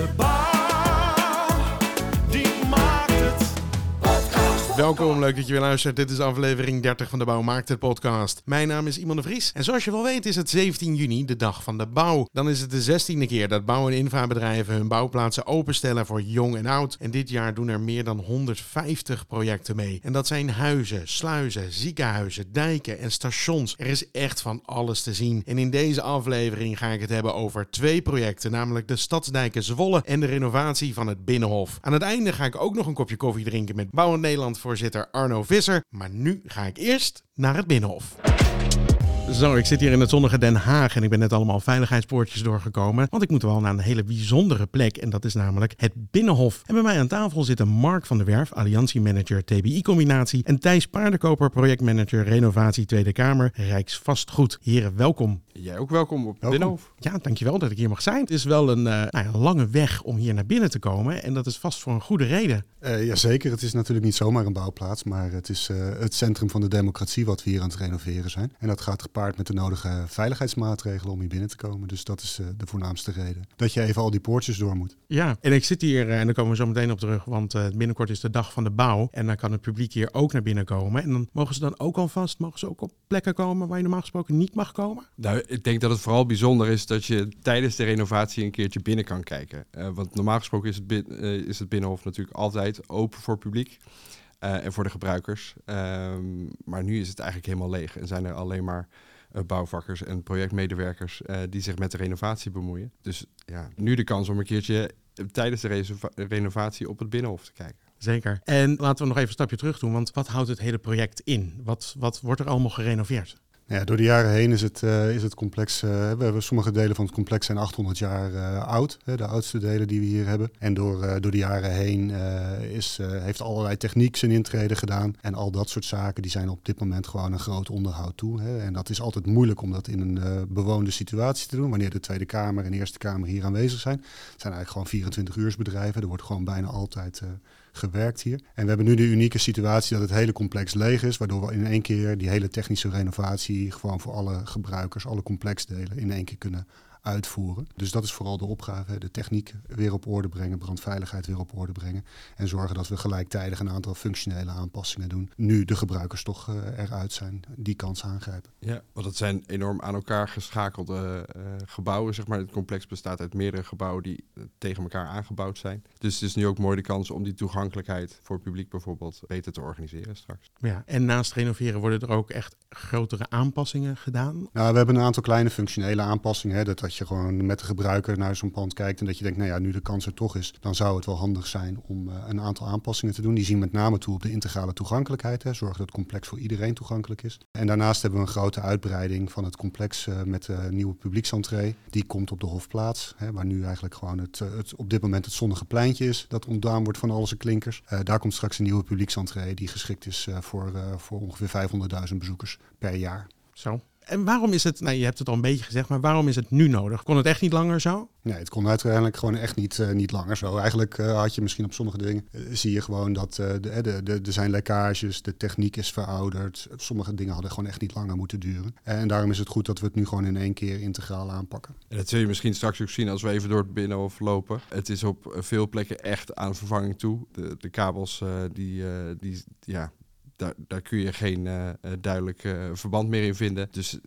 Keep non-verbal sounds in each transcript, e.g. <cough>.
De Welkom, leuk dat je weer luistert. Dit is aflevering 30 van de Bouw Maakt het podcast. Mijn naam is Iman de Vries en zoals je wel weet is het 17 juni de dag van de bouw. Dan is het de 16e keer dat bouw- en infrabedrijven hun bouwplaatsen openstellen voor jong en oud. En dit jaar doen er meer dan 150 projecten mee. En dat zijn huizen, sluizen, ziekenhuizen, dijken en stations. Er is echt van alles te zien. En in deze aflevering ga ik het hebben over twee projecten, namelijk de Stadsdijken Zwolle en de renovatie van het Binnenhof. Aan het einde ga ik ook nog een kopje koffie drinken met Bouwend Nederland voorzitter Arno Visser. Maar nu ga ik eerst naar het Binnenhof. Zo, ik zit hier in het zonnige Den Haag en ik ben net allemaal veiligheidspoortjes doorgekomen. Want ik moet wel naar een hele bijzondere plek en dat is namelijk het Binnenhof. En bij mij aan tafel zitten Mark van der Werf, alliantiemanager TBI-combinatie en Thijs Paardenkoper, projectmanager renovatie Tweede Kamer, Rijksvastgoed. Heren, welkom. Jij ook welkom op Welkom. Binnenhof. Ja, dankjewel dat ik hier mag zijn. Het is wel een, eh, nou ja, lange weg om hier naar binnen te komen en dat is vast voor een goede reden. Eh jazeker, het is natuurlijk niet zomaar een bouwplaats, maar het is eh, het centrum van de democratie wat we hier aan het renoveren zijn. En dat gaat gepaard met de nodige veiligheidsmaatregelen om hier binnen te komen. Dus dat is eh, de voornaamste reden. Dat je even al die poortjes door moet. Ja, en ik zit hier, eh, en daar komen we zo meteen op terug, want eh, binnenkort is de dag van de bouw. En dan kan het publiek hier ook naar binnen komen. En dan mogen ze dan ook alvast, mogen ze ook op plekken komen waar je normaal gesproken niet mag komen? Nou, ik denk dat het vooral bijzonder is dat je tijdens de renovatie een keertje binnen kan kijken. Eh, want normaal gesproken is het, bin- is het Binnenhof natuurlijk altijd open voor publiek eh, en voor de gebruikers. Ehm, maar nu is het eigenlijk helemaal leeg en zijn er alleen maar bouwvakkers en projectmedewerkers eh, die zich met de renovatie bemoeien. Dus ja, nu de kans om een keertje eh, tijdens de renovatie op het Binnenhof te kijken. Zeker. En laten we nog even een stapje terug doen, want wat houdt het hele project in? Wat, wat wordt er allemaal gerenoveerd? Ja, door de jaren heen is het, eh, is het complex. eh, we hebben sommige delen van het complex zijn 800 jaar eh, oud. Hè, de oudste delen die we hier hebben. En door, door de jaren heen is, heeft allerlei techniek zijn intrede gedaan. En al dat soort zaken die zijn op dit moment gewoon een groot onderhoud toe. Hè. En dat is altijd moeilijk om dat in een bewoonde situatie te doen. Wanneer de Tweede Kamer en Eerste Kamer hier aanwezig zijn. Het zijn eigenlijk gewoon 24 uursbedrijven. Er wordt gewoon bijna altijd. Gewerkt hier. En we hebben nu de unieke situatie dat het hele complex leeg is, waardoor we in één keer die hele technische renovatie gewoon voor alle gebruikers, alle complexdelen in één keer kunnen uitvoeren. Dus dat is vooral de opgave, de techniek weer op orde brengen, brandveiligheid weer op orde brengen en zorgen dat we gelijktijdig een aantal functionele aanpassingen doen. Nu de gebruikers toch eh, eruit zijn, die kans aangrijpen. Ja, want het zijn enorm aan elkaar geschakelde eh, gebouwen. Zeg maar. Het complex bestaat uit meerdere gebouwen die eh, tegen elkaar aangebouwd zijn. Dus het is nu ook mooi de kans om die toegankelijkheid voor het publiek bijvoorbeeld beter te organiseren straks. Ja, en naast renoveren worden er ook echt grotere aanpassingen gedaan. Nou, we hebben een aantal kleine functionele aanpassingen. Hè, dat, dat je gewoon met de gebruiker naar zo'n pand kijkt en dat je denkt, nou ja, nu de kans er toch is, dan zou het wel handig zijn om eh, een aantal aanpassingen te doen. Die zien met name toe op de integrale toegankelijkheid. Hè, zorg dat het complex voor iedereen toegankelijk is. En daarnaast hebben we een grote uitbreiding van het complex eh, met de nieuwe publieksentree. Die komt op de Hofplaats, hè, waar nu eigenlijk gewoon het, eh, het, op dit moment het zonnige pleintje is, dat ontdaan wordt van alles en klinkers. Eh, daar komt straks een nieuwe publieksentree die geschikt is eh, voor, eh, voor ongeveer 500.000 bezoekers per jaar. Zo. En waarom is het, nou je hebt het al een beetje gezegd, maar waarom is het nu nodig? Kon het echt niet langer zo? Nee, het kon uiteindelijk gewoon echt niet, eh, niet langer zo. Eigenlijk eh, had je misschien op sommige dingen, eh, zie je gewoon dat eh, de, de, de, er zijn lekkages, de techniek is verouderd. Sommige dingen hadden gewoon echt niet langer moeten duren. En daarom is het goed dat we het nu gewoon in één keer integraal aanpakken. En dat zul je misschien straks ook zien als we even door het binnenhof lopen. Het is op veel plekken echt aan vervanging toe. De, de kabels, eh, die, eh, die, ja, daar, daar kun je geen eh, eh, duidelijk eh, verband meer in vinden. Dus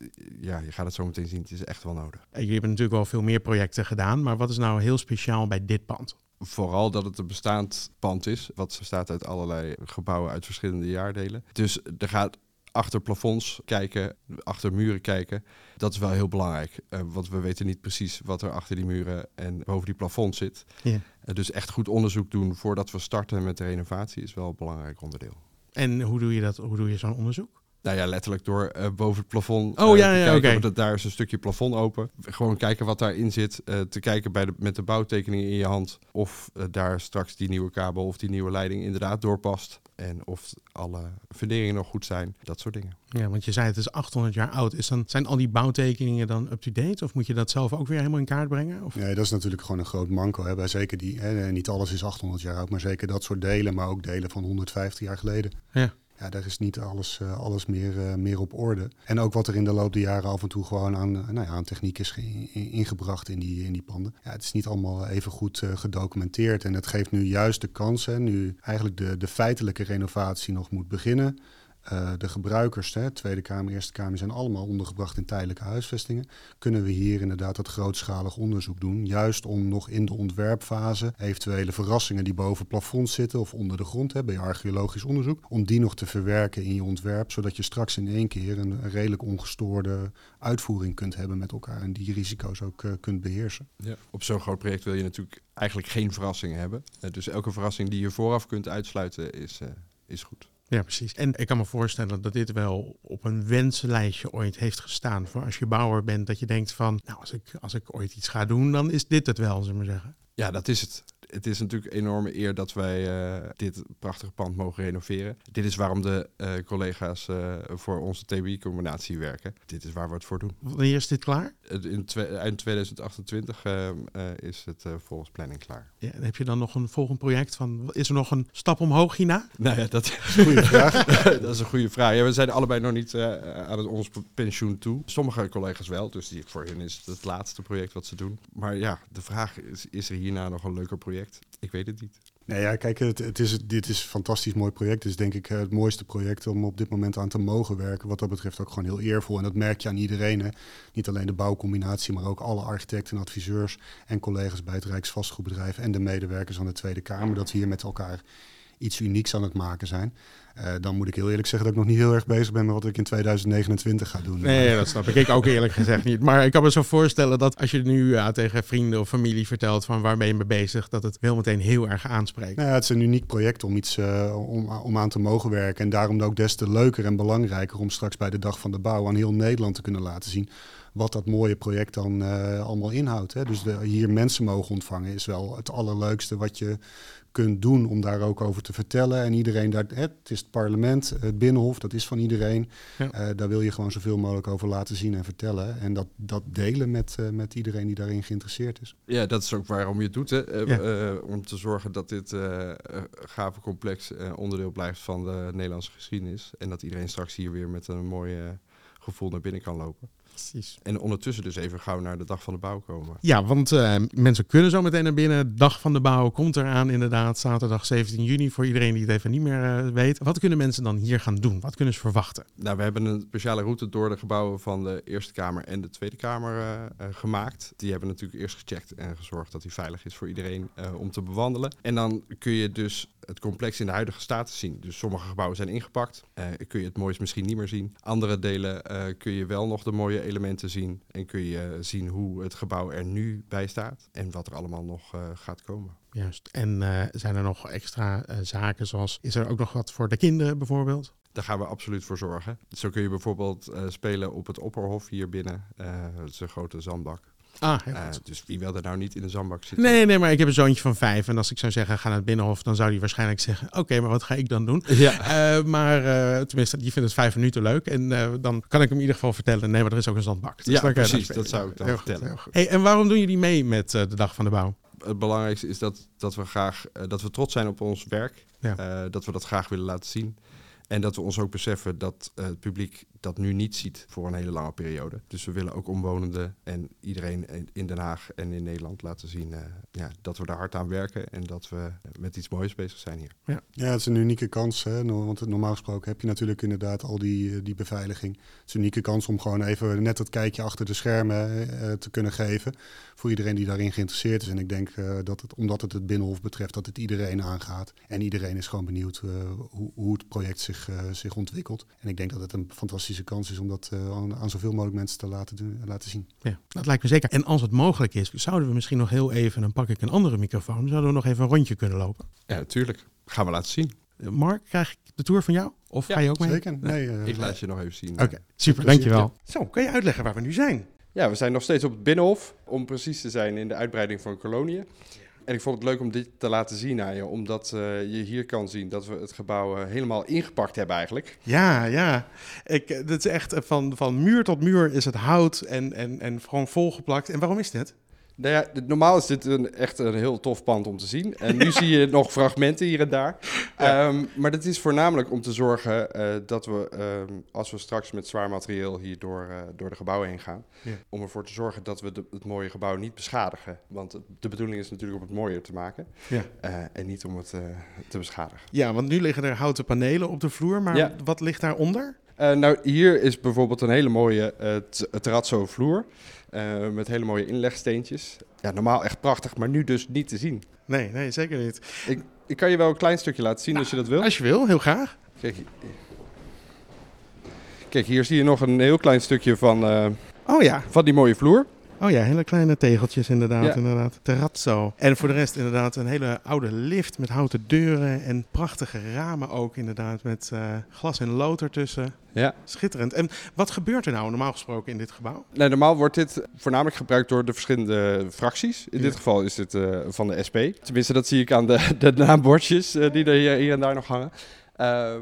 ja, je gaat het zo meteen zien. Het is echt wel nodig. En Jullie hebben natuurlijk wel veel meer projecten gedaan, maar wat is nou heel speciaal bij dit pand? Vooral dat het een bestaand pand is, wat bestaat uit allerlei gebouwen uit verschillende jaardelen. Dus er gaat achter plafonds kijken, achter muren kijken. Dat is wel heel belangrijk, want we weten niet precies wat er achter die muren en boven die plafond zit. Ja. Dus echt goed onderzoek doen voordat we starten met de renovatie is wel een belangrijk onderdeel. En hoe doe je dat? Hoe doe je zo'n onderzoek? Nou ja, letterlijk door eh, boven het plafond Oh, eh, ja, ja, oké. Daar is een stukje plafond open. Gewoon kijken wat daarin zit. eh, te kijken bij de, met de bouwtekeningen in je hand. Of daar straks die nieuwe kabel of die nieuwe leiding inderdaad doorpast. En of alle funderingen nog goed zijn. Dat soort dingen. Ja, want je zei het is 800 jaar oud. Is dan, zijn al die bouwtekeningen dan up-to-date? Of moet je dat zelf ook weer helemaal in kaart brengen? Of? Nee, dat is natuurlijk gewoon een groot manco. Hè. Bij zeker die, hè, niet alles is 800 jaar oud, maar zeker dat soort delen, maar ook delen van 150 jaar geleden. Ja. Ja, daar is niet alles, eh, alles meer, eh, meer op orde. En ook wat er in de loop der jaren af en toe gewoon aan, eh, nou ja, aan techniek is ge- in- ingebracht in die, in die panden. Ja, het is niet allemaal even goed gedocumenteerd. En het geeft nu juist de kans, nu eigenlijk de, de feitelijke renovatie nog moet beginnen. Eh, de gebruikers, hè, Tweede Kamer, Eerste Kamer, zijn allemaal ondergebracht in tijdelijke huisvestingen. Kunnen we hier inderdaad dat grootschalig onderzoek doen. Juist om nog in de ontwerpfase eventuele verrassingen die boven plafond zitten of onder de grond hebben, bij archeologisch onderzoek, om die nog te verwerken in je ontwerp, zodat je straks in één keer een, redelijk ongestoorde uitvoering kunt hebben met elkaar en die risico's ook eh, kunt beheersen. Ja. Op zo'n groot project wil je natuurlijk eigenlijk geen verrassingen hebben. Eh, dus elke verrassing die je vooraf kunt uitsluiten is, is goed. Ja, precies. En ik kan me voorstellen dat dit wel op een wensenlijstje ooit heeft gestaan. Voor als je bouwer bent, dat je denkt van, nou, als ik, als ik ooit iets ga doen, dan is dit het wel, zullen we maar zeggen. Ja, dat is het. Het is natuurlijk een enorme eer dat wij eh, dit prachtige pand mogen renoveren. Dit is waarom de eh, collega's eh, voor onze TBI-combinatie werken. Dit is waar we het voor doen. Wanneer is dit klaar? In eind 2028 eh, eh, is het volgens planning klaar. Ja, en heb je dan nog een volgend project van, is er nog een stap omhoog hierna? Nou ja, dat, <laughs> Goeie vraag. <laughs> dat is een goede vraag. Ja, we zijn allebei nog niet aan het, ons pensioen toe. Sommige collega's wel, dus die, voor hen is het het laatste project wat ze doen. Maar ja, de vraag is, is er hierna nog een leuker project? Ik weet het niet. Nee, ja, kijk, het, het is, dit is een fantastisch mooi project. Het is denk ik eh, het mooiste project om op dit moment aan te mogen werken. Wat dat betreft ook gewoon heel eervol. En dat merk je aan iedereen. Hè. Niet alleen de bouwcombinatie, maar ook alle architecten, adviseurs en collega's bij het Rijksvastgoedbedrijf en de medewerkers aan de Tweede Kamer. Dat we hier met elkaar iets unieks aan het maken zijn. Eh, dan moet ik heel eerlijk zeggen dat ik nog niet heel erg bezig ben met wat ik in 2029 ga doen. Nee, dat snap ik. Ik ook eerlijk gezegd niet. Maar ik kan me zo voorstellen dat als je nu ja, tegen vrienden of familie vertelt van waar ben je mee bezig, dat het wel meteen heel erg aanspreekt. Nou ja, het is een uniek project om, iets, eh, om, om aan te mogen werken. En daarom ook des te leuker en belangrijker om straks bij de Dag van de Bouw aan heel Nederland te kunnen laten zien wat dat mooie project dan eh, allemaal inhoudt. Hè. Dus de, hier mensen mogen ontvangen is wel het allerleukste wat je kunt doen om daar ook over te vertellen. En iedereen daar, hè, het is het parlement, het binnenhof, dat is van iedereen. Ja. Eh, daar wil je gewoon zoveel mogelijk over laten zien en vertellen. En dat, dat delen met, eh, met iedereen die daarin geïnteresseerd is. Ja, dat is ook waarom je het doet. Hè? Ja. om te zorgen dat dit gave complex eh, onderdeel blijft van de Nederlandse geschiedenis. En dat iedereen straks hier weer met een mooi gevoel naar binnen kan lopen. Precies. En ondertussen dus even gauw naar de dag van de bouw komen. Ja, want eh, mensen kunnen zo meteen naar binnen. Dag van de bouw komt eraan inderdaad. Zaterdag 17 juni voor iedereen die het even niet meer eh, weet. Wat kunnen mensen dan hier gaan doen? Wat kunnen ze verwachten? Nou, we hebben een speciale route door de gebouwen van de Eerste Kamer en de Tweede Kamer eh, gemaakt. Die hebben natuurlijk eerst gecheckt en gezorgd dat die veilig is voor iedereen om te bewandelen. En dan kun je dus het complex in de huidige status zien. Dus sommige gebouwen zijn ingepakt. Kun je het moois misschien niet meer zien. Andere delen kun je wel nog de mooie elementen zien. En kun je zien hoe het gebouw er nu bij staat. En wat er allemaal nog eh, gaat komen. Juist. En eh, zijn er nog extra eh, zaken zoals, is er ook nog wat voor de kinderen bijvoorbeeld? Daar gaan we absoluut voor zorgen. Zo kun je bijvoorbeeld spelen op het Opperhof hier binnen. Eh, het is een grote zandbak. Ah, heel Eh, goed. dus wie wil er nou niet in de zandbak zitten? Nee, nee, maar ik heb een zoontje van vijf. En als ik zou zeggen, ga naar het Binnenhof, dan zou hij waarschijnlijk zeggen, oké, maar wat ga ik dan doen? Ja. Eh, maar eh, tenminste, die vindt het vijf minuten leuk. En dan kan ik hem in ieder geval vertellen, nee, maar er is ook een zandbak. Dus Ja, precies, dat zou ik dan Heel goed, vertellen. heel goed. Hey, en waarom doen jullie mee met de Dag van de Bouw? Het belangrijkste is dat, dat we graag dat we trots zijn op ons werk. Ja. Dat we dat graag willen laten zien. En dat we ons ook beseffen dat eh, het publiek dat nu niet ziet voor een hele lange periode. Dus we willen ook omwonenden en iedereen in- Den Haag en in Nederland laten zien eh, ja, dat we daar hard aan werken en dat we met iets moois bezig zijn hier. Ja, het is een unieke kans. Hè? Want normaal gesproken heb je natuurlijk inderdaad al die, eh, die beveiliging. Het is een unieke kans om gewoon even net dat kijkje achter de schermen eh, te kunnen geven. Voor iedereen die daarin geïnteresseerd is. En ik denk eh, dat het, omdat het het Binnenhof betreft, dat het iedereen aangaat. En iedereen is gewoon benieuwd eh, hoe, hoe het project zich, eh, zich ontwikkelt. En ik denk dat het een fantastische kans is om dat eh, aan, aan zoveel mogelijk mensen te laten, doen, laten zien. Ja, dat lijkt me zeker. En als het mogelijk is, zouden we misschien nog heel even, dan pak ik een andere microfoon, zouden we nog even een rondje kunnen lopen. Ja, natuurlijk. Gaan we laten zien. Eh, Mark, krijg ik de tour van jou? Of Ja, ga je ook mee? Zeker? Nee, eh, Ik laat je nog even zien. Oké, super, dankjewel. Zo, kan je uitleggen waar we nu zijn? Ja, we zijn nog steeds op het Binnenhof, om precies te zijn in de uitbreiding van koloniën. En ik vond het leuk om dit te laten zien aan je, omdat eh, je hier kan zien dat we het gebouw eh, helemaal ingepakt hebben eigenlijk. Ja, ja. Ik, eh, dat is echt van, van muur tot muur is het hout en, en, en gewoon volgeplakt. En waarom is dit? Nou ja, normaal is dit een, echt een heel tof pand om te zien. En nu <laughs> zie je nog fragmenten hier en daar. Ehm, maar dat is voornamelijk om te zorgen eh, dat we, ehm, als we straks met zwaar materieel hier door, eh, door de gebouwen heen gaan, Ja. om ervoor te zorgen dat we de- het mooie gebouw niet beschadigen. Want de bedoeling is natuurlijk om het mooier te maken Ja. eh, en niet om het te beschadigen. Ja, want nu liggen er houten panelen op de vloer, maar wat ligt daaronder? Eh, nou, hier is bijvoorbeeld een hele mooie eh, t- eh, met hele mooie inlegsteentjes. Ja, normaal echt prachtig, maar nu dus niet te zien. Nee, nee, zeker niet. Ik, ik kan je wel een klein stukje laten zien als je dat wil. Als je wil, heel graag. Kijk, hier- Kijk, hier zie je nog een heel klein stukje van, eh, Oh ja, van die mooie vloer. Oh ja, hele kleine tegeltjes inderdaad, Ja. inderdaad. Terrazzo. En voor de rest inderdaad een hele oude lift met houten deuren en prachtige ramen ook inderdaad met eh, glas en lood ertussen. Ja. Schitterend. En wat gebeurt er nou normaal gesproken in dit gebouw? Nee, normaal wordt dit voornamelijk gebruikt door de verschillende fracties. In Ja. dit geval is dit eh, van de SP. Tenminste, dat zie ik aan de, <laughs> de naambordjes eh, die er hier, hier en daar nog hangen.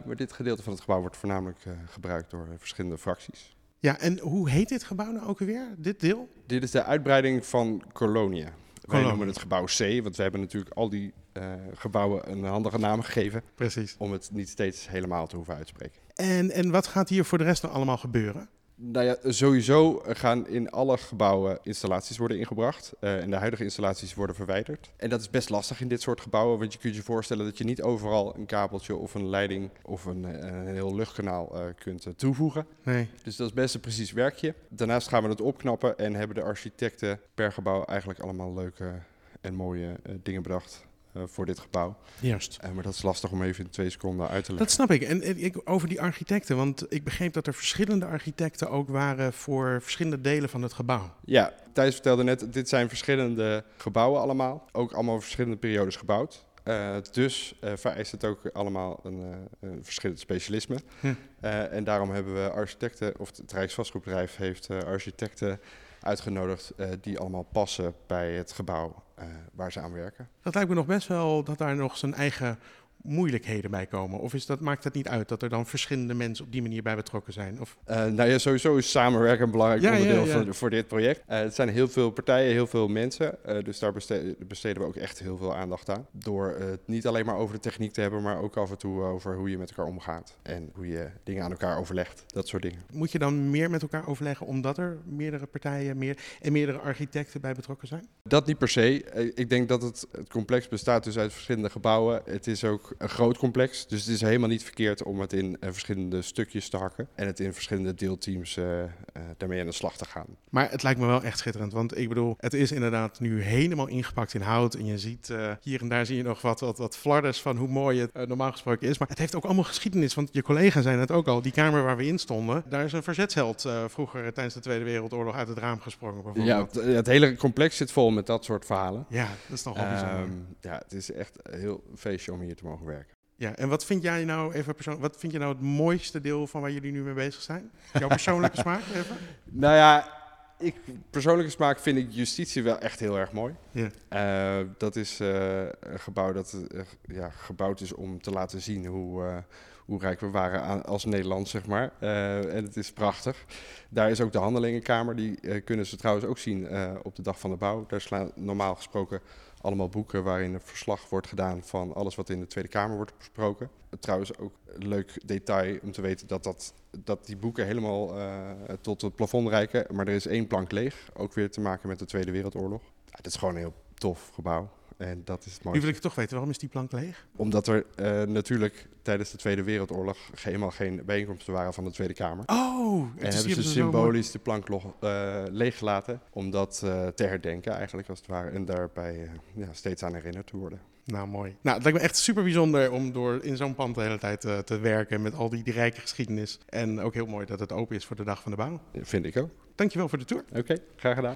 Maar dit gedeelte van het gebouw wordt voornamelijk gebruikt door verschillende fracties. Ja, en hoe heet dit gebouw nou ook weer? Dit deel? Dit is de uitbreiding van Colonia. Wij noemen het gebouw C, want we hebben natuurlijk al die eh, gebouwen een handige naam gegeven. Precies. Om het niet steeds helemaal te hoeven uitspreken. En, en wat gaat hier voor de rest nou allemaal gebeuren? Nou ja, sowieso gaan in alle gebouwen installaties worden ingebracht. eh, en de huidige installaties worden verwijderd. En dat is best lastig in dit soort gebouwen, want je kunt je voorstellen dat je niet overal een kabeltje of een leiding of een, eh, een heel luchtkanaal eh, kunt toevoegen. Nee. Dus dat is best een precies werkje. Daarnaast gaan we het opknappen en hebben de architecten per gebouw eigenlijk allemaal leuke en mooie dingen bedacht eh, voor dit gebouw. Juist. Eh, maar dat is lastig om even in twee seconden uit te leggen. Dat snap ik. En en ik, over die architecten, want ik begreep dat er verschillende architecten ook waren voor verschillende delen van het gebouw. Ja, Thijs vertelde net, dit zijn verschillende gebouwen allemaal. Ook allemaal verschillende periodes gebouwd. Eh, dus vereist het ook allemaal een, een verschillend specialisme. Hm. En daarom hebben we architecten, of het Rijksvastgoedbedrijf heeft architecten uitgenodigd eh, die allemaal passen bij het gebouw eh, waar ze aan werken. Dat lijkt me nog best wel dat daar nog zijn eigen moeilijkheden bij komen. Of is dat, maakt het niet uit dat er dan verschillende mensen op die manier bij betrokken zijn? Of, Eh, nou ja, sowieso is samenwerken een belangrijk Ja, onderdeel ja. Voor, voor dit project. Eh, het zijn heel veel partijen, heel veel mensen. eh, dus daar beste- besteden we ook echt heel veel aandacht aan. Door het niet alleen maar over de techniek te hebben, maar ook af en toe over hoe je met elkaar omgaat. En hoe je dingen aan elkaar overlegt. Dat soort dingen. moet je dan meer met elkaar overleggen omdat er meerdere partijen meer, en meerdere architecten bij betrokken zijn? Dat niet per se. Ik denk dat het, het complex bestaat dus uit verschillende gebouwen. Het is ook een groot complex. Dus het is helemaal niet verkeerd om het in eh, verschillende stukjes te hakken. En het in verschillende deelteams eh, eh, daarmee aan de slag te gaan. Maar het lijkt me wel echt schitterend. Want ik bedoel, het is inderdaad nu helemaal ingepakt in hout. En je ziet hier en daar zie je nog wat, wat, wat flarders van hoe mooi het normaal gesproken is. Maar het heeft ook allemaal geschiedenis. Want je collega zei het ook al. Die kamer waar we in stonden, daar is een verzetsheld vroeger tijdens de Tweede Wereldoorlog uit het raam gesprongen. Ja, het, het hele complex zit vol met dat soort verhalen. Ja, dat is toch wel bijzonder. Ehm, ja, het is echt een heel feestje om hier te mogen werken. Ja, en wat vind jij nou even persoonlijk, wat vind je nou het mooiste deel van waar jullie nu mee bezig zijn? Jouw <laughs> persoonlijke smaak even? Nou ja, ik, persoonlijke smaak vind ik justitie wel echt heel erg mooi. Ja. Eh, dat is eh, een gebouw dat eh, ja, gebouwd is om te laten zien hoe, hoe rijk we waren aan, als Nederland, zeg maar. En het is prachtig. Daar is ook de handelingenkamer. Die kunnen ze trouwens ook zien op de dag van de bouw. Daar slaan normaal gesproken allemaal boeken waarin een verslag wordt gedaan van alles wat in de Tweede Kamer wordt besproken. Trouwens ook een leuk detail om te weten dat, dat, dat die boeken helemaal eh, tot het plafond reiken. Maar er is één plank leeg, ook weer te maken met de Tweede Wereldoorlog. Ja, is gewoon een heel tof gebouw. En dat is het Nu mooiste. wil ik toch weten, waarom is die plank leeg? Omdat er eh, natuurlijk tijdens de Tweede Wereldoorlog helemaal geen bijeenkomsten waren van de Tweede Kamer. Oh, En dus hebben ze symbolisch de plank eh, leeggelaten om dat eh, te herdenken eigenlijk als het ware. En daarbij ja, steeds aan herinnerd te worden. Nou, mooi. Nou, het lijkt me echt super bijzonder om door in zo'n pand de hele tijd te werken met al die, die rijke geschiedenis. En ook heel mooi dat het open is voor de dag van de bouw. Vind ik ook. Dankjewel voor de tour. Oké, graag gedaan.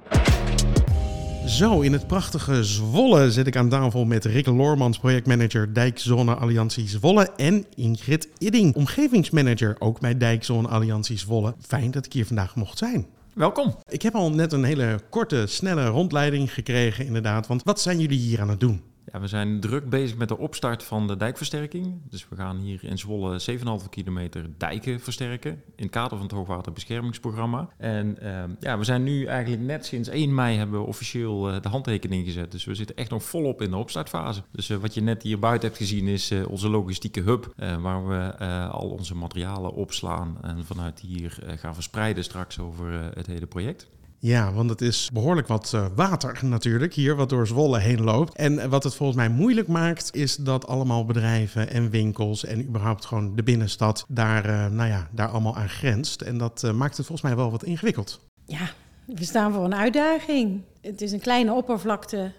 Zo, in het prachtige Zwolle zit ik aan tafel met Rick Loormans, projectmanager Dijkzone Alliantie Zwolle. En Ingrid Idding, omgevingsmanager ook bij Dijkzone Alliantie Zwolle. Fijn dat ik hier vandaag mocht zijn. Welkom. Ik heb al net een hele korte, snelle rondleiding gekregen, inderdaad. Want wat zijn jullie hier aan het doen? Ja, we zijn druk bezig met de opstart van de dijkversterking. Dus we gaan hier in Zwolle 7,5 kilometer dijken versterken in het kader van het hoogwaterbeschermingsprogramma. En ehm, ja, we zijn nu eigenlijk net sinds 1 mei hebben we officieel eh, de handtekening gezet. Dus we zitten echt nog volop in de opstartfase. Dus eh, wat je net hier buiten hebt gezien is eh, onze logistieke hub, waar we al onze materialen opslaan en vanuit hier gaan verspreiden straks over het hele project. Ja, want het is behoorlijk wat eh, water natuurlijk hier, wat door Zwolle heen loopt. En wat het volgens mij moeilijk maakt, is dat allemaal bedrijven en winkels en überhaupt gewoon de binnenstad daar, eh, nou ja, daar allemaal aan grenst. En dat eh, maakt het volgens mij wel wat ingewikkeld. Ja, we staan voor een uitdaging. Het is een kleine oppervlakte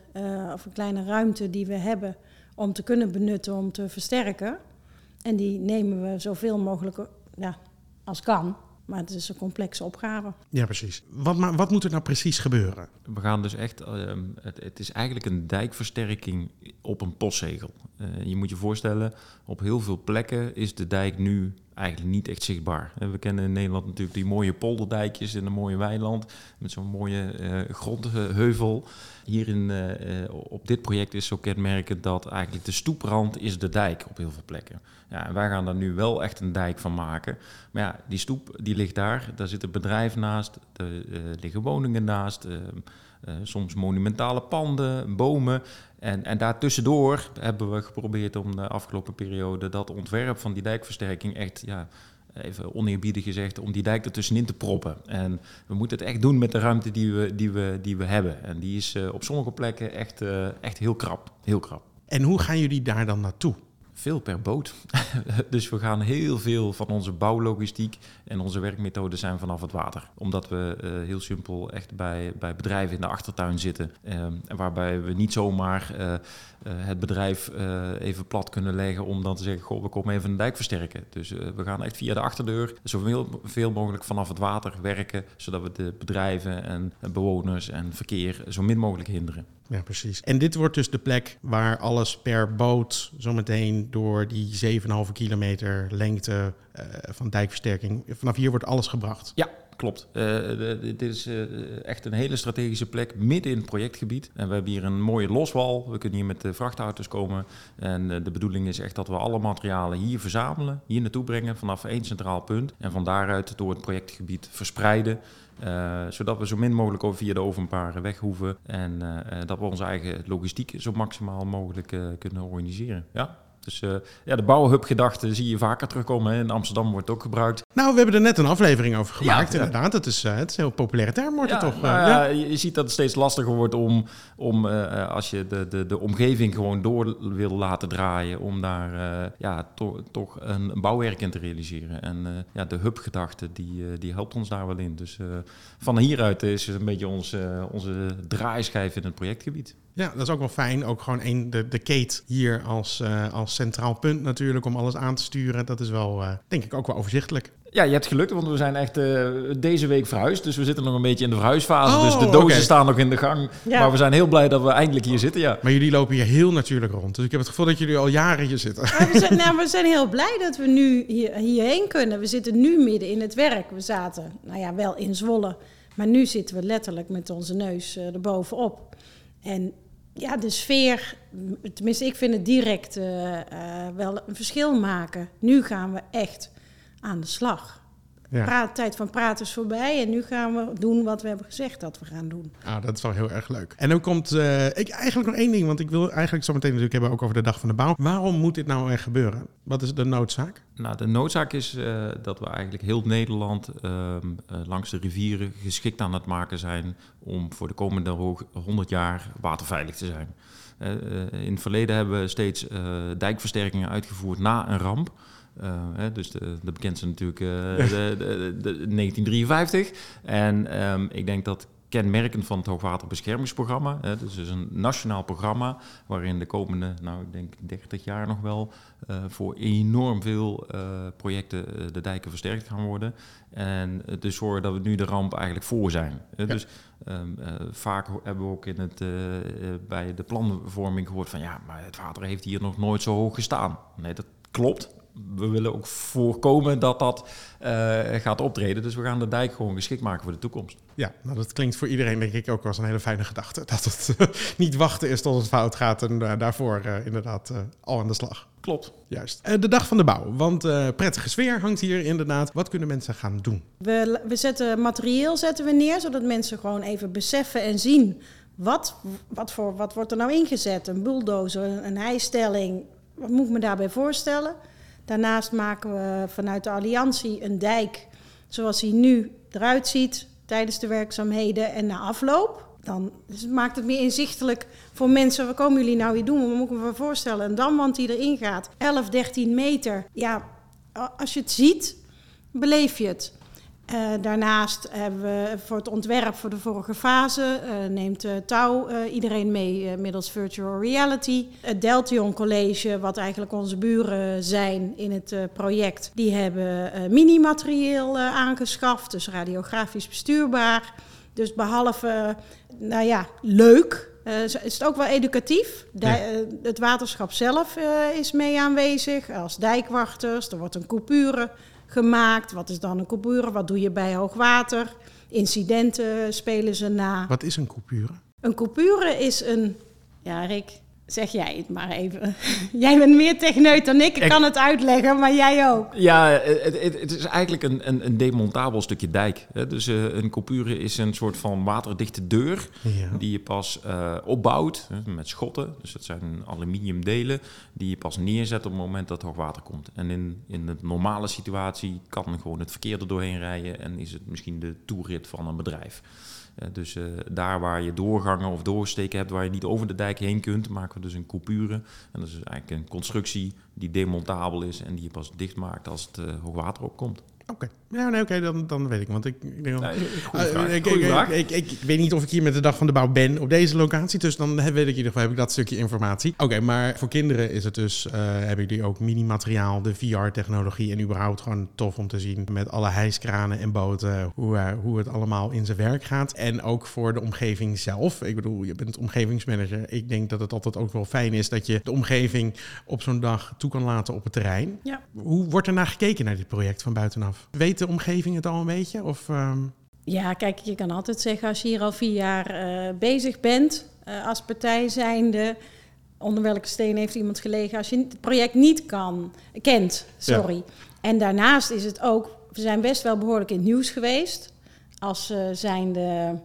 of een kleine ruimte die we hebben om te kunnen benutten, om te versterken. En die nemen we zoveel mogelijk ja, als kan. Maar het is een complexe opgave. Ja, precies. Wat, maar wat moet er nou precies gebeuren? We gaan dus echt, ehm, het, het is eigenlijk een dijkversterking op een postzegel. Eh, je moet je voorstellen, op heel veel plekken is de dijk nu eigenlijk niet echt zichtbaar. We kennen in Nederland natuurlijk die mooie polderdijkjes in een mooie weiland met zo'n mooie eh, grondheuvel. Hier in, eh, eh, op dit project is zo kenmerkend dat eigenlijk de stoeprand is de dijk op heel veel plekken. Ja, en wij gaan daar nu wel echt een dijk van maken. Maar ja, die stoep die ligt daar, daar zit een bedrijf naast, er liggen woningen naast, eh, eh, soms monumentale panden, bomen. En, en daartussendoor hebben we geprobeerd om de afgelopen periode dat ontwerp van die dijkversterking echt, ja, even oneerbiedig gezegd, om die dijk ertussenin te proppen. En we moeten het echt doen met de ruimte die we, die we, die we hebben. En die is eh, op sommige plekken echt, eh, echt heel krap. Heel krap. En hoe gaan jullie daar dan naartoe? Veel per boot. <laughs> dus we gaan heel veel van onze bouwlogistiek en onze werkmethoden zijn vanaf het water. Omdat we eh, heel simpel echt bij, bij bedrijven in de achtertuin zitten. en waarbij we niet zomaar eh, het bedrijf even plat kunnen leggen om dan te zeggen, goh, we komen even een dijk versterken. Dus we gaan echt via de achterdeur zoveel veel mogelijk vanaf het water werken, zodat we de bedrijven en bewoners en verkeer zo min mogelijk hinderen. Ja, precies. En dit wordt dus de plek waar alles per boot zometeen door die 7,5 kilometer lengte eh, van dijkversterking, vanaf hier wordt alles gebracht. Ja, klopt. Eh, dit is eh, echt een hele strategische plek midden in het projectgebied. En we hebben hier een mooie loswal. We kunnen hier met de vrachtauto's komen. En de bedoeling is echt dat we alle materialen hier verzamelen, hier naartoe brengen vanaf één centraal punt. En van daaruit door het projectgebied verspreiden. Eh, zodat we zo min mogelijk over via de openbare weg hoeven. En eh, eh, dat we onze eigen logistiek zo maximaal mogelijk kunnen organiseren. Ja. Dus ja, de bouwhub-gedachte zie je vaker terugkomen. In Amsterdam wordt het ook gebruikt. Nou, we hebben er net een aflevering over gemaakt. Ja. Inderdaad, het is, eh, het is een heel populaire term, wordt het toch? eh, nou ja. ja, je ziet dat het steeds lastiger wordt om, om eh, eh, als je de, de, de omgeving gewoon door wil laten draaien, om daar eh, ja, to- toch een bouwwerk in te realiseren. En eh, ja, de hub-gedachte, die, eh, die helpt ons daar wel in. Dus eh, van hieruit is het een beetje ons, eh, onze draaischijf in het projectgebied. Ja, dat is ook wel fijn. Ook gewoon één, de, de Kate hier als, eh, als centraal punt natuurlijk om alles aan te sturen. Dat is wel, eh, denk ik, ook wel overzichtelijk. Ja, je hebt geluk, want we zijn echt eh, deze week verhuisd. Dus we zitten nog een beetje in de verhuisfase. Oh, dus de dozen oké. staan nog in de gang. Ja. Maar we zijn heel blij dat we eindelijk hier zitten, ja. Maar jullie lopen hier heel natuurlijk rond. Dus ik heb het gevoel dat jullie al jaren hier zitten. Maar we, zijn, <laughs> nou, we zijn heel blij dat we nu hier, hierheen kunnen. We zitten nu midden in het werk. We zaten, nou ja, wel in Zwolle. Maar nu zitten we letterlijk met onze neus eh, erbovenop. En ja, de sfeer, tenminste ik vind het direct eh, wel een verschil maken. Nu gaan we echt aan de slag. Ja. Praat, tijd van praten is voorbij en nu gaan we doen wat we hebben gezegd dat we gaan doen. Ah, dat is wel heel erg leuk. En dan komt eh, ik eigenlijk nog één ding, want ik wil eigenlijk zo meteen natuurlijk hebben ook over de dag van de bouw. Waarom moet dit nou echt gebeuren? Wat is de noodzaak? Nou, de noodzaak is eh, dat we eigenlijk heel Nederland ehm, eh, langs de rivieren geschikt aan het maken zijn om voor de komende ho- 100 jaar waterveilig te zijn. In het verleden hebben we steeds eh, dijkversterkingen uitgevoerd na een ramp. Eh, hè, dus de, de bekendste natuurlijk eh, de, de, de 1953. En ehm, ik denk dat kenmerkend van het Hoogwaterbeschermingsprogramma. Hè, dus is een nationaal programma waarin de komende, nou ik denk 30 jaar nog wel, eh, voor enorm veel projecten de dijken versterkt gaan worden. En het dus zorgen dat we nu de ramp eigenlijk voor zijn. Dus ehm, eh, vaak hebben we ook in het, bij de planvorming gehoord van ja, maar het water heeft hier nog nooit zo hoog gestaan. Nee, dat klopt. We willen ook voorkomen dat dat eh, gaat optreden. Dus we gaan de dijk gewoon geschikt maken voor de toekomst. Ja, nou dat klinkt voor iedereen denk ik ook als een hele fijne gedachte. <laughs> Dat het eh, niet wachten is tot het fout gaat en eh, daarvoor inderdaad al aan de slag. Klopt. Juist. De dag van de bouw, want eh, prettige sfeer hangt hier inderdaad. Wat kunnen mensen gaan doen? We, we zetten materieel zetten we neer, zodat mensen gewoon even beseffen en zien wat, wat, voor, wat wordt er nou ingezet. Een bulldozer, een, een hijstelling, wat moet ik me daarbij voorstellen? Daarnaast maken we vanuit de Alliantie een dijk zoals hij nu eruit ziet tijdens de werkzaamheden en na afloop. Dan maakt het meer inzichtelijk voor mensen. Wat komen jullie nou hier doen? Wat moet ik me voorstellen? Een damwand die erin gaat, 11, 13 meter. Ja, als je het ziet, beleef je het. Eh, daarnaast hebben we voor het ontwerp voor de vorige fase eh, neemt eh, Touw iedereen mee middels virtual reality. Het Deltion College, wat eigenlijk onze buren zijn in het project, die hebben mini-materieel aangeschaft, dus radiografisch bestuurbaar. Dus behalve, eh, nou ja, leuk, eh, is het ook wel educatief. Het waterschap zelf is mee aanwezig als dijkwachters. Er wordt een coupure gemaakt. Wat is dan een coupure? Wat doe je bij hoogwater? Incidenten spelen ze na. Wat is een coupure? Een coupure is een... Ja, Rick, zeg jij het maar even. <laughs> jij bent meer techneut dan ik. Ik, kan het uitleggen, maar jij ook. Ja, het, het, het is eigenlijk een, een, een demontabel stukje dijk. Hè. Dus eh, een coupure is een soort van waterdichte deur Ja. die je pas eh, opbouwt hè, met schotten. Dus dat zijn aluminiumdelen die je pas neerzet op het moment dat hoogwater komt. En in, in de normale situatie kan gewoon het verkeer er doorheen rijden en is het misschien de toerit van een bedrijf. Eh, dus eh, daar waar je doorgangen of doorsteken hebt waar je niet over de dijk heen kunt, maken we dus een coupure. En dat is dus eigenlijk een constructie die demontabel is en die je pas dicht maakt als het eh, hoogwater opkomt. Oké, ja, nee, oké, dan, dan weet ik. Want ik, ik denk vraag. ik, ik, vraag. ik, ik, ik weet niet of ik hier met de dag van de bouw ben op deze locatie. Dus dan heb, weet ik in ieder geval heb ik dat stukje informatie. Oké, maar voor kinderen is het dus, eh, hebben jullie ook mini-materiaal, de VR-technologie en überhaupt gewoon tof om te zien met alle hijskranen en boten hoe, eh, hoe het allemaal in zijn werk gaat. En ook voor de omgeving zelf. Ik bedoel, je bent omgevingsmanager. Ik denk dat het altijd ook wel fijn is dat je de omgeving op zo'n dag toe kan laten op het terrein. Ja. Hoe wordt er naar gekeken naar dit project van buitenaf? Weet de omgeving het al een beetje? Of, ehm, Ja, kijk, je kan altijd zeggen als je hier al vier jaar eh, bezig bent eh, als partij zijnde, onder welke steen heeft iemand gelegen als je het project niet kan, kent, sorry. En daarnaast is het ook, we zijn best wel behoorlijk in het nieuws geweest als eh, zijnde,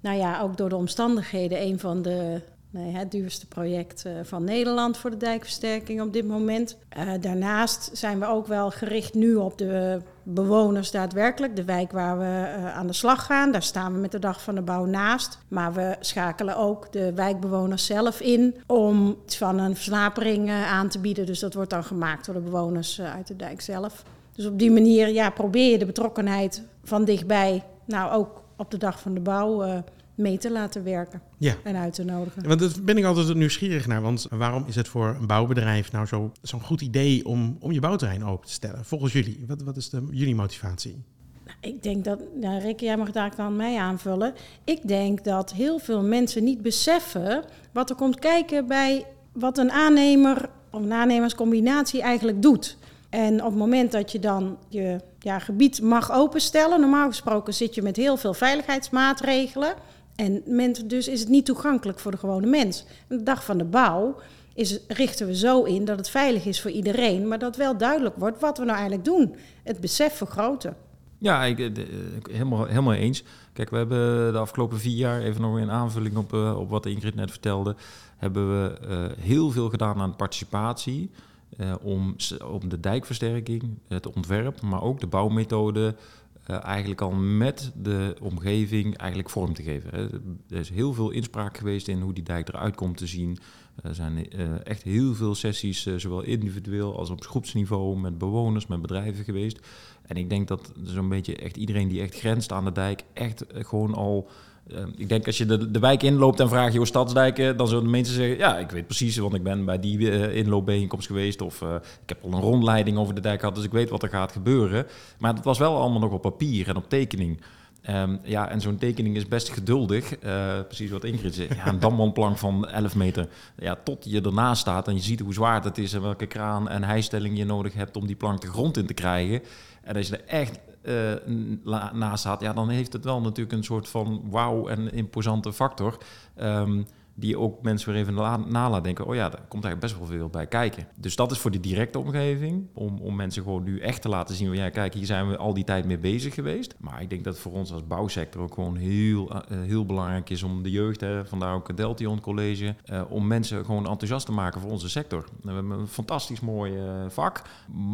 nou ja, ook door de omstandigheden een van de het duurste project eh, van Nederland voor de dijkversterking op dit moment. Eh, daarnaast zijn we ook wel gericht nu op de bewoners daadwerkelijk. De wijk waar we eh, aan de slag gaan, daar staan we met de dag van de bouw naast. Maar we schakelen ook de wijkbewoners zelf in om iets van een versnapering aan te bieden. Dus dat wordt dan gemaakt door de bewoners uit de dijk zelf. Dus op die manier ja, probeer je de betrokkenheid van dichtbij, nou ook op de dag van de bouw, mee te laten werken ja. en uit te nodigen. Want daar ben ik altijd nieuwsgierig naar. Want waarom is het voor een bouwbedrijf nou zo- zo'n goed idee om, om je bouwterrein open te stellen? Volgens jullie. Wat, wat is de, jullie motivatie? Ik denk dat, nou Rick, jij mag daar dan mij aanvullen. Ik denk dat heel veel mensen niet beseffen wat er komt kijken bij wat een aannemer of een aannemerscombinatie eigenlijk doet. En op het moment dat je dan je ja, gebied mag openstellen, normaal gesproken zit je met heel veel veiligheidsmaatregelen. En men, dus is het niet toegankelijk voor de gewone mens. De dag van de bouw is, richten we zo in dat het veilig is voor iedereen, maar dat wel duidelijk wordt wat we nou eigenlijk doen. Het besef vergroten. Ja, ik, eh, eh, helemaal, helemaal eens. Kijk, we hebben de afgelopen vier jaar, even nog een aanvulling op, eh, op wat Ingrid net vertelde, hebben we heel veel gedaan aan participatie. om, om de dijkversterking, het ontwerp, maar ook de bouwmethode eh, eigenlijk al met de omgeving eigenlijk vorm te geven. hè. Er is heel veel inspraak geweest in hoe die dijk eruit komt te zien. Er zijn eh, echt heel veel sessies, eh, zowel individueel als op groepsniveau, met bewoners, met bedrijven geweest. En ik denk dat zo'n beetje echt iedereen die echt grenst aan de dijk, echt gewoon al. Eh, ik denk als je de, de wijk inloopt en vraagt, joh, stadsdijken, dan zullen mensen zeggen, ja, ik weet precies, want ik ben bij die eh, inloopbijeenkomst geweest. Of eh, ik heb al een rondleiding over de dijk gehad, dus ik weet wat er gaat gebeuren. Maar het was wel allemaal nog op papier en op tekening. Ehm, ja, en zo'n tekening is best geduldig. Eh, precies wat Ingrid zei. Ja, een damwandplank van 11 meter. Ja, tot je ernaast staat en je ziet hoe zwaar het is... en welke kraan en hijstelling je nodig hebt om die plank de grond in te krijgen. En als je er echt eh, naast staat... ja, dan heeft het wel natuurlijk een soort van wauw en imposante factor... Ehm, die ook mensen weer even na, na denken... oh ja, daar komt eigenlijk best wel veel bij kijken. Dus dat is voor die directe omgeving... om, om mensen gewoon nu echt te laten zien... ja, kijk, hier zijn we al die tijd mee bezig geweest. Maar ik denk dat voor ons als bouwsector ook gewoon heel, eh, heel belangrijk is... om de jeugd, hè, vandaar ook het Deltion College... eh, om mensen gewoon enthousiast te maken voor onze sector. We hebben een fantastisch mooi eh, vak...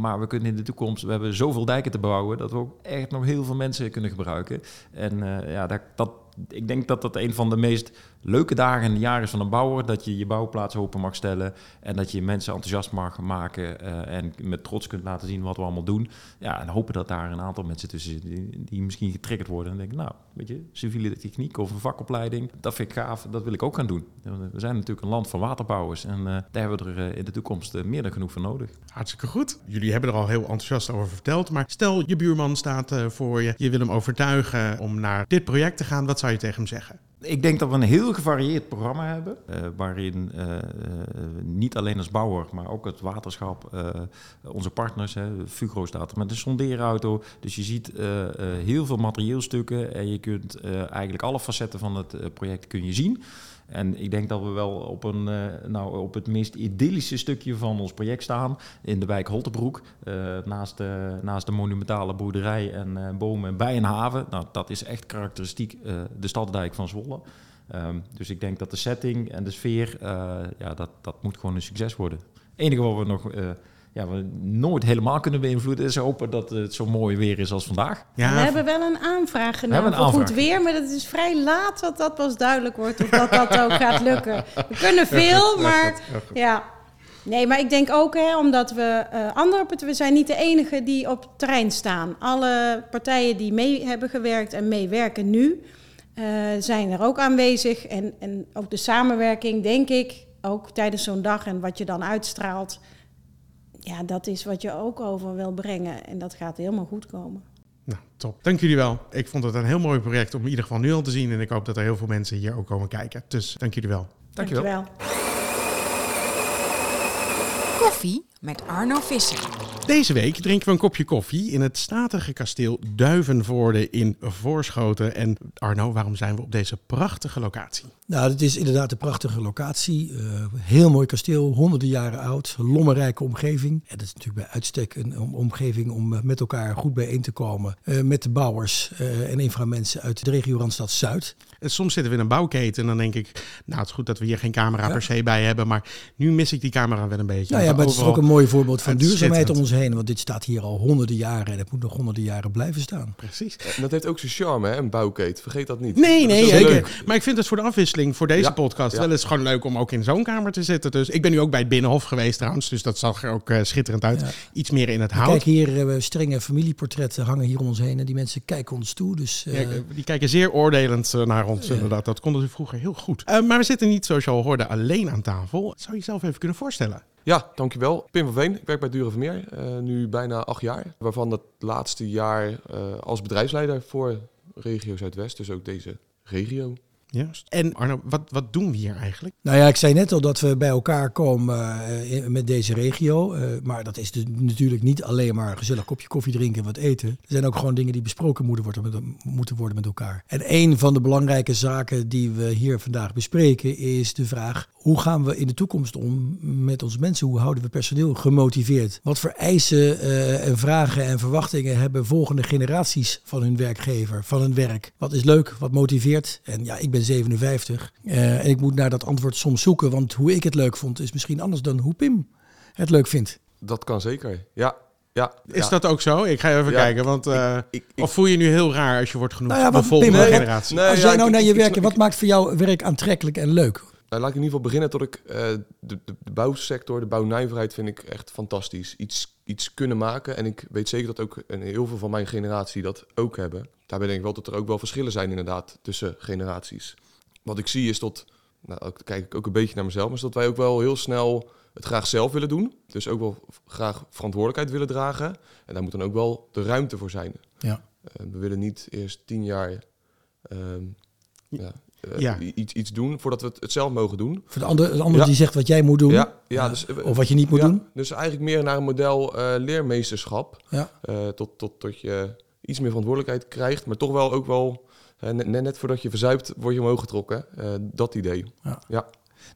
maar we kunnen in de toekomst... we hebben zoveel dijken te bouwen... dat we ook echt nog heel veel mensen kunnen gebruiken. En ja, dat, dat ik denk dat dat een van de meest leuke dagen jaar is van een bouwer. Dat je je bouwplaats open mag stellen. En dat je mensen enthousiast mag maken. eh, en met trots kunt laten zien wat we allemaal doen. Ja, en hopen dat daar een aantal mensen tussen zitten die, misschien getriggerd worden. En denken, nou, weet je, civiele techniek of een vakopleiding. Dat vind ik gaaf, dat wil ik ook gaan doen. We zijn natuurlijk een land van waterbouwers. En eh, daar hebben we er eh, in de toekomst meer dan genoeg voor nodig. Hartstikke goed. Jullie hebben er al heel enthousiast over verteld. Maar stel, je buurman staat voor je. Je wil hem overtuigen om naar dit project te gaan. Wat zou je tegen hem zeggen? Ik denk dat we een heel gevarieerd programma hebben, eh, waarin eh, niet alleen als bouwer, maar ook het waterschap, onze partners, hè, Fugro staat met een sondeerauto. Dus je ziet heel veel materieelstukken en je kunt eigenlijk alle facetten van het project kun je zien. En ik denk dat we wel op, een, eh, nou, op het meest idyllische stukje van ons project staan. In de wijk Holtebroek. eh, naast, de, naast de monumentale boerderij en eh, bomen bij een haven. Nou, dat is echt karakteristiek eh, de staddijk van Zwolle. Ehm, dus ik denk dat de setting en de sfeer, eh, ja, dat, dat moet gewoon een succes worden. Het enige wat we nog eh, ja, we nooit helemaal kunnen beïnvloeden is hopen dat het zo mooi weer is als vandaag. Ja, we hebben wel een aanvraag gedaan een voor goed weer, maar dat is vrij laat dat dat pas duidelijk wordt of dat dat ook gaat lukken. We kunnen veel, maar ja. Nee, maar ik denk ook, hè, omdat we eh, andere partijen, we zijn niet de enige die op het terrein staan. Alle partijen die mee hebben gewerkt en meewerken nu, eh, zijn er ook aanwezig. En, en ook de samenwerking, denk ik, ook tijdens zo'n dag en wat je dan uitstraalt. Ja, dat is wat je ook over wil brengen. En dat gaat helemaal goed komen. Nou, top. Dank jullie wel. Ik vond het een heel mooi project om in ieder geval nu al te zien. En ik hoop dat er heel veel mensen hier ook komen kijken. Dus dank jullie wel. Dankjewel. Dankjewel. Koffie met Arno Visser. Deze week drinken we een kopje koffie in het statige kasteel Duivenvoorde in Voorschoten. En Arno, waarom zijn we op deze prachtige locatie? Nou, het is inderdaad een prachtige locatie. Eh, heel mooi kasteel, honderden jaren oud, lommerrijke omgeving. En dat is natuurlijk bij uitstek een om- omgeving om eh, met elkaar goed bijeen te komen. eh, met de bouwers eh, en inframensen uit de regio Randstad Zuid. En soms zitten we in een bouwketen en dan denk ik, nou het is goed dat we hier geen camera Ja. per se bij hebben. Maar nu mis ik die camera wel een beetje. Nou ja, maar het is ook een mooi voorbeeld van duurzaamheid om ons heen. Want dit staat hier al honderden jaren en het moet nog honderden jaren blijven staan. Precies. En dat heeft ook zijn charme, hè, een bouwkeet. Vergeet dat niet. Nee, Dat nee, zeker. leuk. Maar ik vind het voor de afwisseling voor deze Ja, podcast ja. wel eens gewoon leuk om ook in zo'n kamer te zitten. Dus ik ben nu ook bij het Binnenhof geweest trouwens, dus dat zag er ook eh, schitterend uit. Ja. Iets meer in het Kijk, hout. hier eh, strenge familieportretten hangen hier om ons heen. En die mensen kijken ons toe. Dus eh, Ja, die kijken zeer oordelend eh, naar ons, inderdaad. Dat konden ze vroeger heel goed. Eh, maar we zitten niet, zoals je al hoorde, alleen aan tafel. Zou je jezelf even kunnen voorstellen? Ja, dankjewel. Pim van Veen. Ik werk bij Dure Vermeer. eh nu bijna acht jaar. Waarvan het laatste jaar eh, als bedrijfsleider voor regio Zuidwest. Dus ook deze regio. Juist. En Arno, wat, wat doen we hier eigenlijk? Nou ja, ik zei net al dat we bij elkaar komen eh, in- met deze regio. eh, maar dat is dus natuurlijk niet alleen maar een gezellig kopje koffie drinken en wat eten. Er zijn ook gewoon dingen die besproken moeten worden met, moeten worden met elkaar. En een van de belangrijke zaken die we hier vandaag bespreken is de vraag... hoe gaan we in de toekomst om met onze mensen? Hoe houden we personeel gemotiveerd? Wat voor eisen eh, en vragen en verwachtingen hebben volgende generaties van hun werkgever, van hun werk? Wat is leuk, wat motiveert? En ja, ik ben 57 eh, en ik moet naar dat antwoord soms zoeken, want hoe ik het leuk vond is misschien anders dan hoe Pim het leuk vindt. Dat kan zeker. Ja, ja. Is ja. dat ook zo? Ik ga even Ja. kijken, want... eh, Ik, ik, of voel je je nu heel raar als je wordt genoemd Nou ja, de volgende Pim, generatie? Nee, Als ja, jij nou ik- naar je werk, ik- wat maakt voor jou werk aantrekkelijk en leuk? Nou, laat ik in ieder geval beginnen tot ik eh, de, de, de bouwsector, de bouwnijverheid vind ik echt fantastisch. Iets, iets kunnen maken. En ik weet zeker dat ook een, heel veel van mijn generatie dat ook hebben. Daarbij denk ik wel dat er ook wel verschillen zijn inderdaad tussen generaties. Wat ik zie is dat, nou ook- kijk ik ook een beetje naar mezelf, maar is dat wij ook wel heel snel het graag zelf willen doen. Dus ook wel graag verantwoordelijkheid willen dragen. En daar moet dan ook wel de ruimte voor zijn. Ja. eh, we willen niet eerst tien jaar ehm, ja, eh, Ja. Iets, iets doen voordat we het, het zelf mogen doen. Voor de ander, de ander Ja. die zegt wat jij moet doen. Ja, ja, Ja. dus, eh, Of wat je niet moet ja, doen. Dus eigenlijk meer naar een model eh, leermeesterschap. Ja. Tot, tot, tot je iets meer verantwoordelijkheid krijgt, maar toch wel ook wel, net, net voordat je verzuipt, word je omhoog getrokken. Dat idee.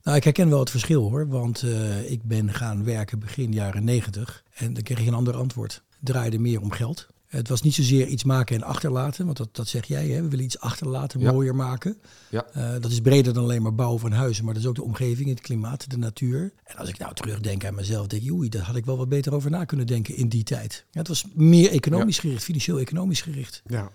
Nou, ik herken wel het verschil hoor. Want ik ben gaan werken begin jaren negentig. En dan kreeg ik een ander antwoord. Het draaide meer om geld. Het was niet zozeer iets maken en achterlaten. Want dat, dat zeg jij, hè? we willen iets achterlaten, Ja. mooier maken. Ja. Eh, dat is breder dan alleen maar bouwen van huizen. Maar dat is ook de omgeving, het klimaat, de natuur. En als ik nou terugdenk aan mezelf, denk ik... oei, daar had ik wel wat beter over na kunnen denken in die tijd. Ja, het was meer economisch gericht, financieel-economisch gericht. Ja.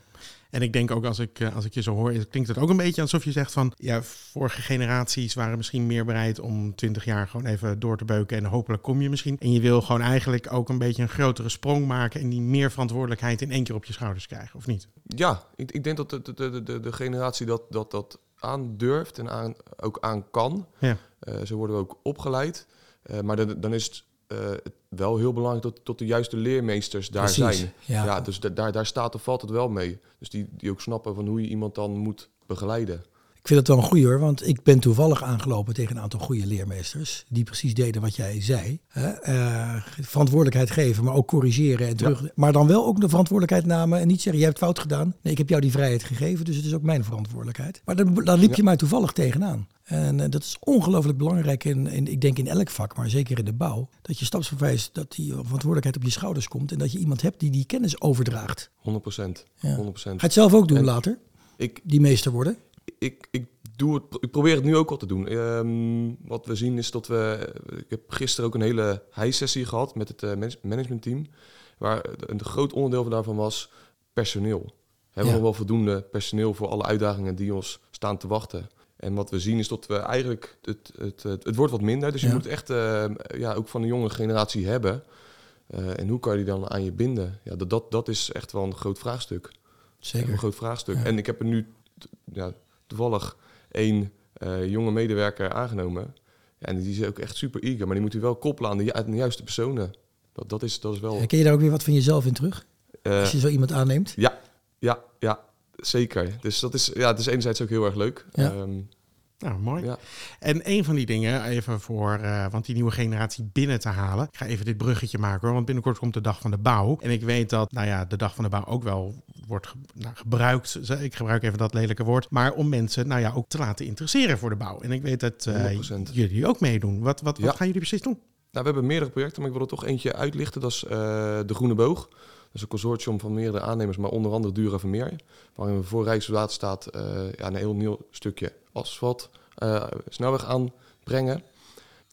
En ik denk ook als ik, eh, als ik je zo hoor, klinkt het ook een beetje alsof je zegt van ja, vorige generaties waren misschien meer bereid om 20 jaar gewoon even door te beuken en hopelijk kom je misschien. En je wil gewoon eigenlijk ook een beetje een grotere sprong maken en die meer verantwoordelijkheid in één keer op je schouders krijgen, of niet? Ja, ik, ik denk dat de, de, de, de, generatie dat, dat, dat aandurft en aan, ook aan kan. Ja. Eh, zo worden we ook opgeleid. Eh, maar dan, dan is het eh, wel heel belangrijk dat, tot de juiste leermeesters daar Precies, zijn. ja. Ja. dus da- daar, daar staat of valt het wel mee. Dus die, die ook snappen van hoe je iemand dan moet begeleiden. Ik vind het wel een goeie hoor, want ik ben toevallig aangelopen tegen een aantal goede leermeesters. Die precies deden wat jij zei. Hè? Eh, verantwoordelijkheid geven, maar ook corrigeren en terug. Maar dan wel ook de verantwoordelijkheid namen en niet zeggen, je hebt fout gedaan. Nee, ik heb jou die vrijheid gegeven, dus het is ook mijn verantwoordelijkheid. Maar dan, dan liep je mij toevallig tegenaan. En eh, dat is ongelooflijk belangrijk in, in, ik denk in elk vak, maar zeker in de bouw. Dat je stapsgewijs, dat die verantwoordelijkheid op je schouders komt. En dat je iemand hebt die die kennis overdraagt. 100 procent. Ja. 100 Ga je het zelf ook doen En- later, Ik, die meester worden? Ik, ik, doe het, ik probeer het nu ook al te doen. Ehm, wat we zien is dat we... Ik heb gisteren ook een hele high-sessie gehad met het manage- managementteam. Waar een groot onderdeel van daarvan was personeel. Hebben we Ja. wel voldoende personeel voor alle uitdagingen die ons staan te wachten? En wat we zien is dat we eigenlijk... Het, het, het, het wordt wat minder. Dus je Ja. moet echt eh, ja, ook van de jonge generatie hebben. Eh, en hoe kan je die dan aan je binden? Ja, dat, dat, dat is echt wel een groot vraagstuk. Zeker. Een groot vraagstuk. Ja. En ik heb er nu ja, toevallig één eh, jonge medewerker aangenomen. Ja, en die is ook echt super eager. Maar die moet u wel koppelen aan de, ju- aan de juiste personen. Dat, dat, is, dat is wel... Herken je daar ook weer wat van jezelf in terug? eh, Als je zo iemand aanneemt? ja, ja, ja, zeker. Dus dat is, ja, het is enerzijds ook heel erg leuk. Ja. Ehm, Nou, mooi. Ja. En een van die dingen, even voor, eh, want die nieuwe generatie binnen te halen. Ik ga even dit bruggetje maken hoor, want binnenkort komt de dag van de bouw. En ik weet dat, nou ja, de dag van de bouw ook wel wordt ge- nou, gebruikt. Ik gebruik even dat lelijke woord. Maar om mensen, nou ja, ook te laten interesseren voor de bouw. En ik weet dat eh, 100%. jullie ook meedoen. Wat, wat, wat gaan jullie precies doen? Nou, we hebben meerdere projecten, maar ik wil er toch eentje uitlichten. Dat is eh, de Groene Boog. Dat is een consortium van meerdere aannemers, maar onder andere Dura Vermeer. Waarin we voor Rijkswaterstaat eh ja, een heel nieuw stukje asfalt eh, snelweg aanbrengen.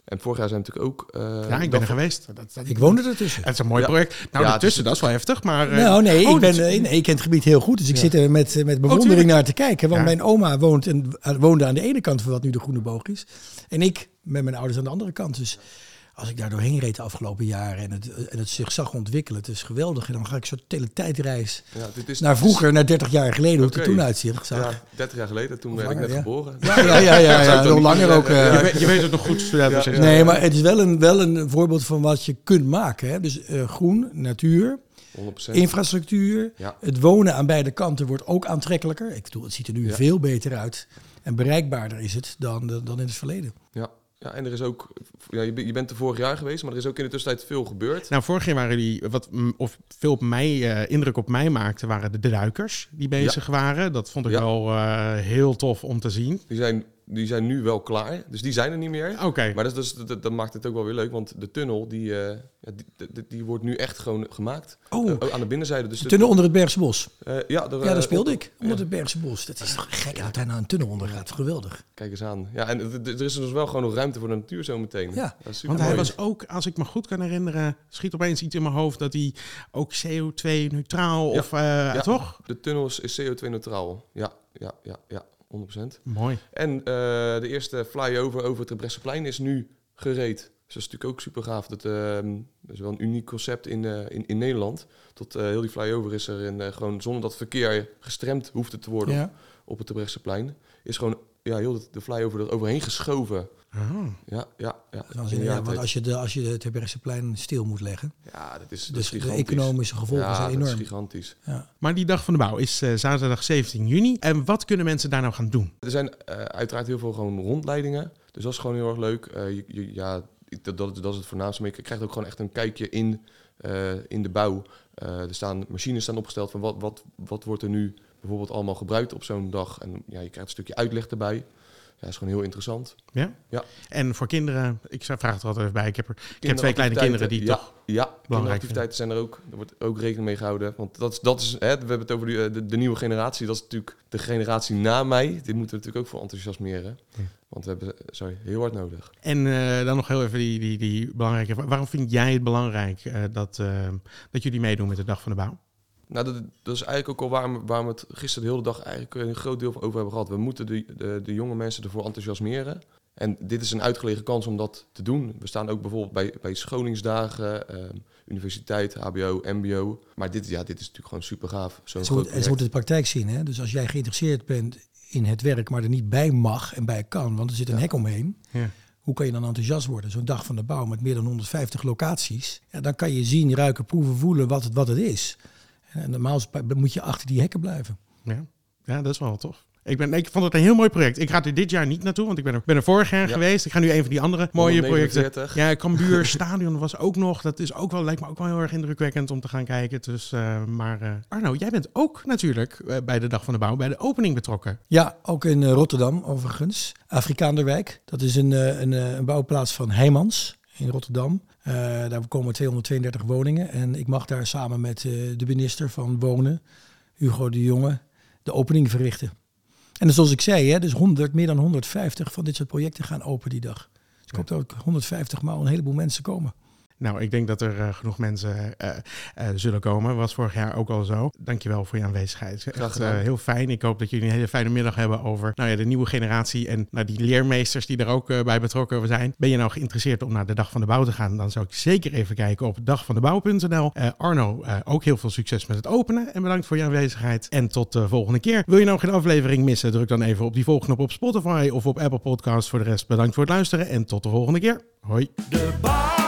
En vorig jaar zijn we natuurlijk ook... eh, ja, ik ben er geweest. Dat, dat- Ik woonde ertussen. Het is een mooi Ja. project. Nou, Ja, daartussen, dat is- wel heftig, maar... eh, Nou, nee, oh, ik, ben, dat- eh, nee, ik ken het gebied heel goed. Dus ik Ja. zit er met, met bewondering tuurlijk. naar te kijken. Want Ja. mijn oma woont en, woonde aan de ene kant van wat nu de Groene Boog is. En ik met mijn ouders aan de andere kant. Dus als ik daar doorheen reed de afgelopen jaren en het, en het zich zag ontwikkelen, het is geweldig. En dan ga ik zo'n teletijdreis Ja, dit is, naar vroeger, naar 30 jaar geleden, hoe het er toen uitziet. Zag. Ja, 30 jaar geleden, toen Of werd ik net ja. geboren. Ja, ja, ja, ja, <laughs> langer ook. eh, je, weet, je weet het nog goed. Ja, precies. ja. Nee, maar het is wel een, wel een voorbeeld van wat je kunt maken. Hè? Dus eh, groen, natuur, 100%. infrastructuur. Ja. Het wonen aan beide kanten wordt ook aantrekkelijker. Ik bedoel, het ziet er nu Ja. veel beter uit. En bereikbaarder is het dan, dan in het verleden. Ja. Ja, en er is ook... Ja, je, bent- er vorig jaar geweest, maar er is ook in de tussentijd veel gebeurd. Nou, vorig jaar waren jullie, wat of veel op mij, eh, indruk op mij maakte, waren de duikers die bezig waren. Dat vond ik Ja. wel eh, heel tof om te zien. Die zijn, die zijn nu wel klaar, dus die zijn er niet meer. Oké. Maar dat, is dus, dat, dat maakt het ook wel weer leuk, want de tunnel die, eh, ja, die, die, die wordt nu echt gewoon gemaakt. Oh, Eh, aan de binnenzijde. Dus de tunnel onder het Bergse Bos. eh, ja, daar, Ja, daar speelde op- ik. Onder ja, het Bergse Bos. Dat is toch gek dat daar nou een tunnel onder gaat. Geweldig. Kijk eens aan. Ja, en er is dus wel gewoon nog ruimte voor de natuur zo meteen. Ja, dat is super Want hij mooi. was ook, als ik me goed kan herinneren, schiet opeens iets in mijn hoofd dat hij ook CO2-neutraal Ja. of eh, Ja. toch? De tunnel is, is CO2-neutraal. Ja, ja, ja, ja, 100%. Mooi. En eh, de eerste flyover over het Bresseplein is nu gereed. Dus dat is natuurlijk ook super gaaf. Dat, ehm, dat is wel een uniek concept in, eh, in, in Nederland. Tot eh, heel die flyover is er en gewoon zonder dat verkeer gestremd hoefde te worden Ja. op het Bresseplein. Is gewoon ja, heel de, de flyover er overheen geschoven Oh. Ja, ja, ja. Want als je, de, als je het Terbrechtseplein stil moet leggen. Ja, dat is, dat Dus is de economische gevolgen ja, zijn dat enorm. is gigantisch. Ja. Maar die dag van de bouw is eh, zaterdag 17 juni. En wat kunnen mensen daar nou gaan doen? Er zijn eh, uiteraard heel veel gewoon rondleidingen. Dus dat is gewoon heel erg leuk. Eh, je, je- ja, ik- dat, dat, dat is het voornaamste. Maar je krijgt ook gewoon echt een kijkje in, eh, in de bouw. Eh, er staan machines staan opgesteld van wat, wat, wat wordt er nu bijvoorbeeld allemaal gebruikt op zo'n dag. En ja, je krijgt een stukje uitleg erbij. Ja, dat is gewoon heel interessant. Ja? Ja. En voor kinderen, ik vraag het er altijd even bij. Ik heb, er, ik heb twee kleine kinderen die ja, toch... Ja, belangrijk kinderactiviteiten zijn er ook. Er wordt ook rekening mee gehouden. Want dat is, dat is hè, we hebben het over de, eh, de, de nieuwe generatie. Dat is natuurlijk de generatie na mij. Dit moeten we natuurlijk ook voor enthousiasmeren. Ja. Want we hebben ze sorry, heel hard nodig. En eh, dan nog heel even die, die, die belangrijke... vraag. Waarom vind jij het belangrijk eh, dat, eh, dat jullie meedoen met de dag van de bouw? Nou, dat, dat is eigenlijk ook al waarom, we- waarom we het gisteren de hele dag eigenlijk een groot deel van over hebben gehad. We moeten de, de, de jonge mensen ervoor enthousiasmeren. En dit is een uitgelegen kans om dat te doen. We staan ook bijvoorbeeld bij, bij scholingsdagen, ehm, universiteit, HBO, MBO. Maar dit, ja, dit is natuurlijk gewoon super gaaf. Zo'n Ze, groot moet, en ze moeten de praktijk zien. Hè? Dus als jij geïnteresseerd bent in het werk, maar er niet bij mag en bij kan, want er zit een Ja. hek omheen. Ja. Hoe kan je dan enthousiast worden? Zo'n dag van de bouw met meer dan 150 locaties. Ja, dan kan je zien, ruiken, proeven, voelen wat het, wat het is. En normaal moet je achter die hekken blijven. Ja, ja dat is wel tof. Ik, ben, ik vond het een heel mooi project. Ik ga er dit jaar niet naartoe, want ik ben er, ben er vorig jaar Ja. geweest. Ik ga nu een van die andere mooie projecten. 149. Ja, Cambuur <laughs> Stadion was ook nog. Dat is ook wel, lijkt me ook wel heel erg indrukwekkend om te gaan kijken. Dus, eh, maar eh, Arno, jij bent ook natuurlijk eh, bij de Dag van de Bouw, bij de opening betrokken. Ja, ook in eh, Rotterdam overigens. Afrikaanderwijk. Dat is een, eh, een, eh, een bouwplaats van Heijmans in Rotterdam. Eh, daar komen 232 woningen. En ik mag daar samen met eh, de minister van Wonen, Hugo de Jonge, de opening verrichten. En zoals ik zei, hè, dus 100, meer dan 150 van dit soort projecten gaan open die dag. Dus ik hoop dat ook 150 maal een heleboel mensen komen. Nou, ik denk dat er eh, genoeg mensen eh, eh, zullen komen. Was vorig jaar ook al zo. Dankjewel voor je aanwezigheid. Graag Echt gedaan. eh, heel fijn. Ik hoop dat jullie een hele fijne middag hebben over nou ja, de nieuwe generatie en nou, die leermeesters die er ook eh, bij betrokken zijn. Ben je nou geïnteresseerd om naar de Dag van de Bouw te gaan? Dan zou ik zeker even kijken op dagvandebouw.nl. Eh Arno, eh, ook heel veel succes met het openen en bedankt voor je aanwezigheid. En tot de volgende keer. Wil je nou geen aflevering missen? Druk dan even op die volgknop op Spotify of op Apple Podcasts. Voor de rest bedankt voor het luisteren en tot de volgende keer. Hoi. De bouw